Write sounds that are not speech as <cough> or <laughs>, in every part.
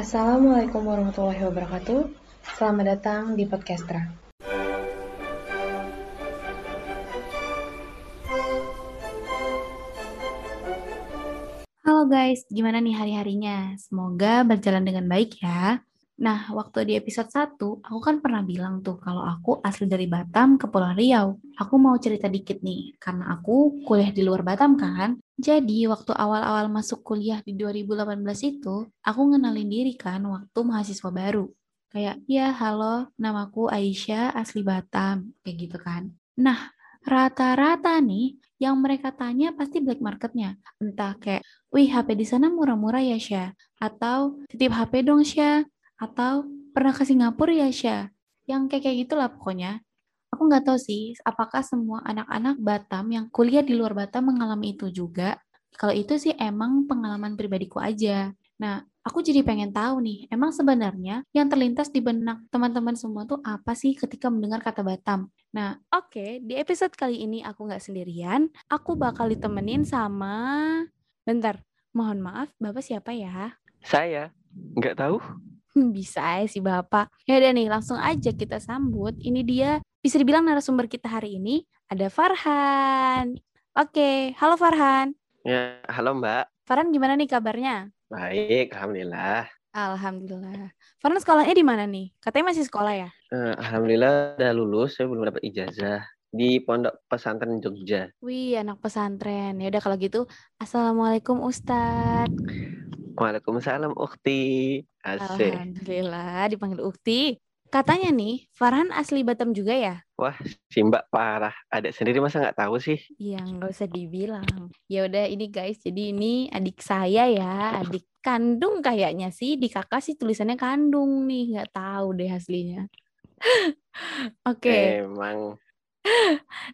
Assalamualaikum warahmatullahi wabarakatuh. Selamat datang di Podcastra. Halo guys, gimana nih hari-harinya? Semoga berjalan dengan baik ya. Nah, waktu di episode 1, aku kan pernah bilang tuh kalau aku asli dari Batam ke Pulau Riau. Aku mau cerita dikit nih, karena aku kuliah di luar Batam kan. Jadi, waktu awal-awal masuk kuliah di 2018 itu, aku ngenalin diri kan waktu mahasiswa baru. Kayak, ya halo, namaku Aisyah, asli Batam. Kayak gitu kan. Nah, rata-rata nih, yang mereka tanya pasti black marketnya. Entah kayak, wih HP di sana murah-murah ya Syah? Atau, titip HP dong Syah? Atau pernah ke Singapura ya, Syah? Yang kayak kayak gitulah pokoknya. Aku nggak tahu sih, apakah semua anak-anak Batam yang kuliah di luar Batam mengalami itu juga. Kalau itu sih emang pengalaman pribadiku aja. Nah, aku jadi pengen tahu nih, emang sebenarnya yang terlintas di benak teman-teman semua tuh apa sih ketika mendengar kata Batam? Nah, oke, okay, di episode kali ini aku nggak sendirian. Aku bakal ditemenin sama... Bentar, mohon maaf, Bapak siapa ya? Saya, nggak tahu. <laughs> Bisa ya si Bapak. Ya udah nih, langsung aja kita sambut. Ini dia bisa dibilang narasumber kita hari ini ada Farhan. Oke, halo Farhan. Ya, halo Mbak. Farhan gimana nih kabarnya? Baik, alhamdulillah. Alhamdulillah. Farhan sekolahnya di mana nih? Katanya masih sekolah ya? Uh, alhamdulillah udah lulus, saya belum dapat ijazah di Pondok Pesantren Jogja. Wih, anak pesantren. Ya udah kalau gitu, Assalamualaikum Ustadz. Waalaikumsalam Ukti. Asik. Alhamdulillah dipanggil Ukti. Katanya nih, Farhan asli Batam juga ya? Wah, si Mbak parah. Adik sendiri masa nggak tahu sih? Iya, nggak usah dibilang. Ya udah ini guys, jadi ini adik saya ya, adik kandung kayaknya sih. Di kakak sih tulisannya kandung nih, nggak tahu deh aslinya. <laughs> Oke. Okay. Emang.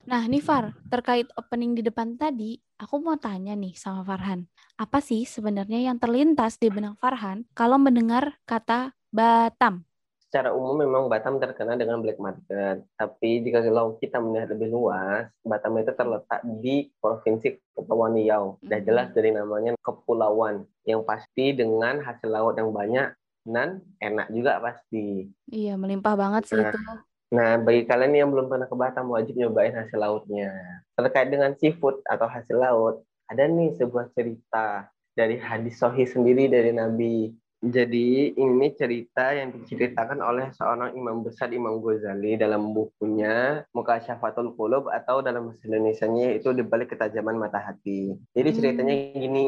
Nah, nih Far, terkait opening di depan tadi, aku mau tanya nih sama Farhan. Apa sih sebenarnya yang terlintas di benak Farhan kalau mendengar kata Batam? secara umum memang Batam terkenal dengan black market. Tapi jika kalau kita melihat lebih luas, Batam itu terletak di Provinsi Kepulauan Riau. Sudah jelas dari namanya kepulauan yang pasti dengan hasil laut yang banyak dan enak juga pasti. Iya, melimpah banget sih nah, itu. Nah, bagi kalian yang belum pernah ke Batam, wajib nyobain hasil lautnya. Terkait dengan seafood atau hasil laut, ada nih sebuah cerita dari hadis Sohi sendiri dari Nabi jadi ini cerita yang diceritakan oleh seorang imam besar Imam Ghazali dalam bukunya Muka Syafatul Qulub atau dalam bahasa Indonesia-nya itu dibalik ketajaman mata hati. Jadi ceritanya hmm. gini,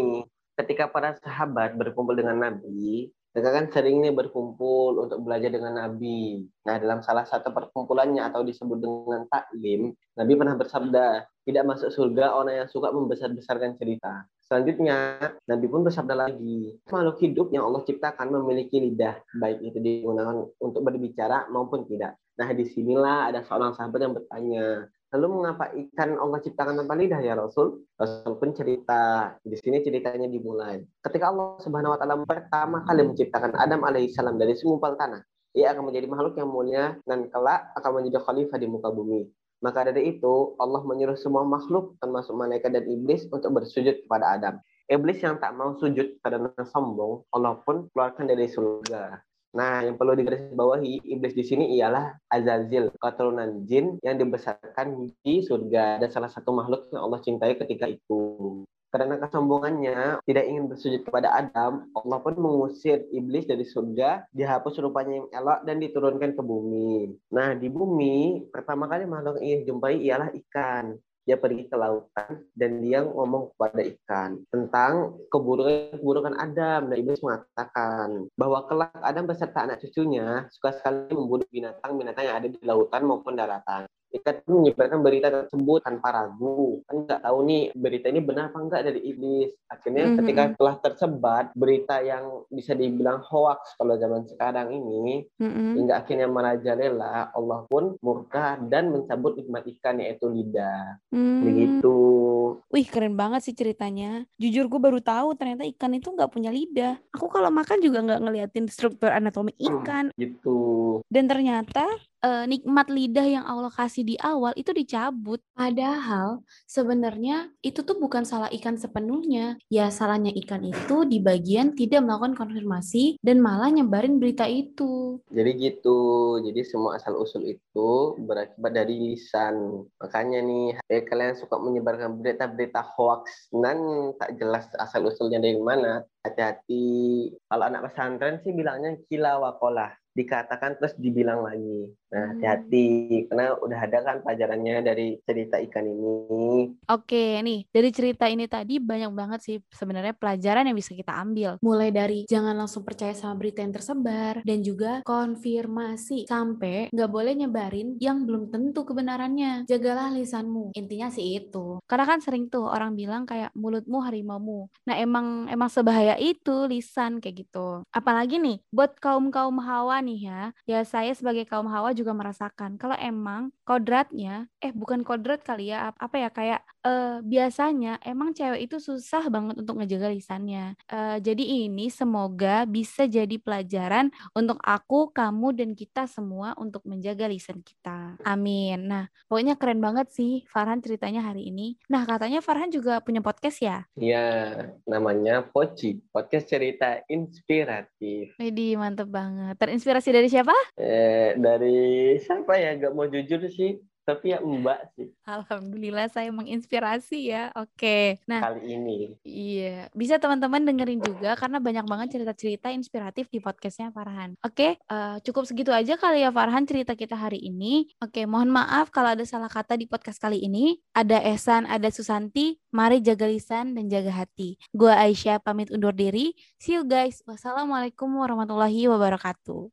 ketika para sahabat berkumpul dengan Nabi, mereka kan sering nih berkumpul untuk belajar dengan Nabi. Nah, dalam salah satu perkumpulannya atau disebut dengan taklim, Nabi pernah bersabda, tidak masuk surga orang yang suka membesar-besarkan cerita. Selanjutnya, Nabi pun bersabda lagi, makhluk hidup yang Allah ciptakan memiliki lidah, baik itu digunakan untuk berbicara maupun tidak. Nah, di sinilah ada seorang sahabat yang bertanya, lalu mengapa ikan Allah ciptakan tanpa lidah ya Rasul? Rasul pun cerita, di sini ceritanya dimulai. Ketika Allah Subhanahu wa taala pertama kali menciptakan Adam alaihissalam dari segumpal tanah, ia akan menjadi makhluk yang mulia dan kelak akan menjadi khalifah di muka bumi. Maka dari itu, Allah menyuruh semua makhluk, termasuk malaikat dan iblis, untuk bersujud kepada Adam. Iblis yang tak mau sujud karena sombong, Allah pun keluarkan dari surga. Nah, yang perlu digarisbawahi, iblis di sini ialah Azazil, keturunan jin yang dibesarkan di surga dan salah satu makhluk yang Allah cintai ketika itu. Karena kesombongannya tidak ingin bersujud kepada Adam, Allah pun mengusir iblis dari surga, dihapus rupanya yang elok dan diturunkan ke bumi. Nah, di bumi pertama kali makhluk ingin jumpai ialah ikan dia pergi ke lautan dan dia ngomong kepada ikan tentang keburukan-keburukan Adam. Dan iblis mengatakan bahwa kelak Adam beserta anak cucunya suka sekali membunuh binatang-binatang yang ada di lautan maupun daratan kita menyebarkan berita tersebut tanpa ragu. Kan nggak tahu nih berita ini benar apa enggak dari iblis. Akhirnya mm -hmm. ketika telah tersebar berita yang bisa dibilang hoax kalau zaman sekarang ini mm -hmm. hingga akhirnya merajalela Allah pun murka dan mencabut nikmat ikan yaitu lidah. Mm. begitu. Wih keren banget sih ceritanya. Jujur gue baru tahu ternyata ikan itu nggak punya lidah. Aku kalau makan juga nggak ngeliatin struktur anatomi hmm, ikan. mm, gitu. Dan ternyata uh, nikmat lidah yang Allah kasih di awal itu dicabut. Padahal sebenarnya itu tuh bukan salah ikan sepenuhnya. Ya salahnya ikan itu di bagian tidak melakukan konfirmasi dan malah nyebarin berita itu. Jadi gitu. Jadi semua asal usul itu berakibat dari lisan. Makanya nih, eh, kalian suka menyebarkan berita-berita hoax dan tak jelas asal usulnya dari mana. Hati-hati. Kalau anak pesantren sih bilangnya kila wakolah dikatakan terus dibilang lagi. Nah, hmm. hati-hati karena udah ada kan pelajarannya dari cerita ikan ini. Oke, nih dari cerita ini tadi banyak banget sih sebenarnya pelajaran yang bisa kita ambil. Mulai dari jangan langsung percaya sama berita yang tersebar dan juga konfirmasi sampai nggak boleh nyebarin yang belum tentu kebenarannya. Jagalah lisanmu. Intinya sih itu. Karena kan sering tuh orang bilang kayak mulutmu harimaumu. Nah, emang emang sebahaya itu lisan kayak gitu. Apalagi nih buat kaum-kaum hawa nih ya. Ya saya sebagai kaum hawa juga merasakan kalau emang kodratnya eh bukan kodrat kali ya apa ya kayak uh, biasanya emang cewek itu susah banget untuk ngejaga lisannya. Uh, jadi ini semoga bisa jadi pelajaran untuk aku kamu dan kita semua untuk menjaga lisan kita. Amin. Nah pokoknya keren banget sih Farhan ceritanya hari ini. Nah katanya Farhan juga punya podcast ya? Iya namanya Poci podcast cerita inspiratif. Jadi mantep banget. Terinspirasi dari siapa? Eh dari siapa ya? Gak mau jujur sih tapi ya Mbak sih. Alhamdulillah saya menginspirasi ya. Oke. Nah, kali ini. Iya, bisa teman-teman dengerin juga karena banyak banget cerita-cerita inspiratif di podcastnya Farhan. Oke, uh, cukup segitu aja kali ya Farhan cerita kita hari ini. Oke, mohon maaf kalau ada salah kata di podcast kali ini. Ada Esan, ada Susanti. Mari jaga lisan dan jaga hati. Gua Aisyah pamit undur diri. See you guys. Wassalamualaikum warahmatullahi wabarakatuh.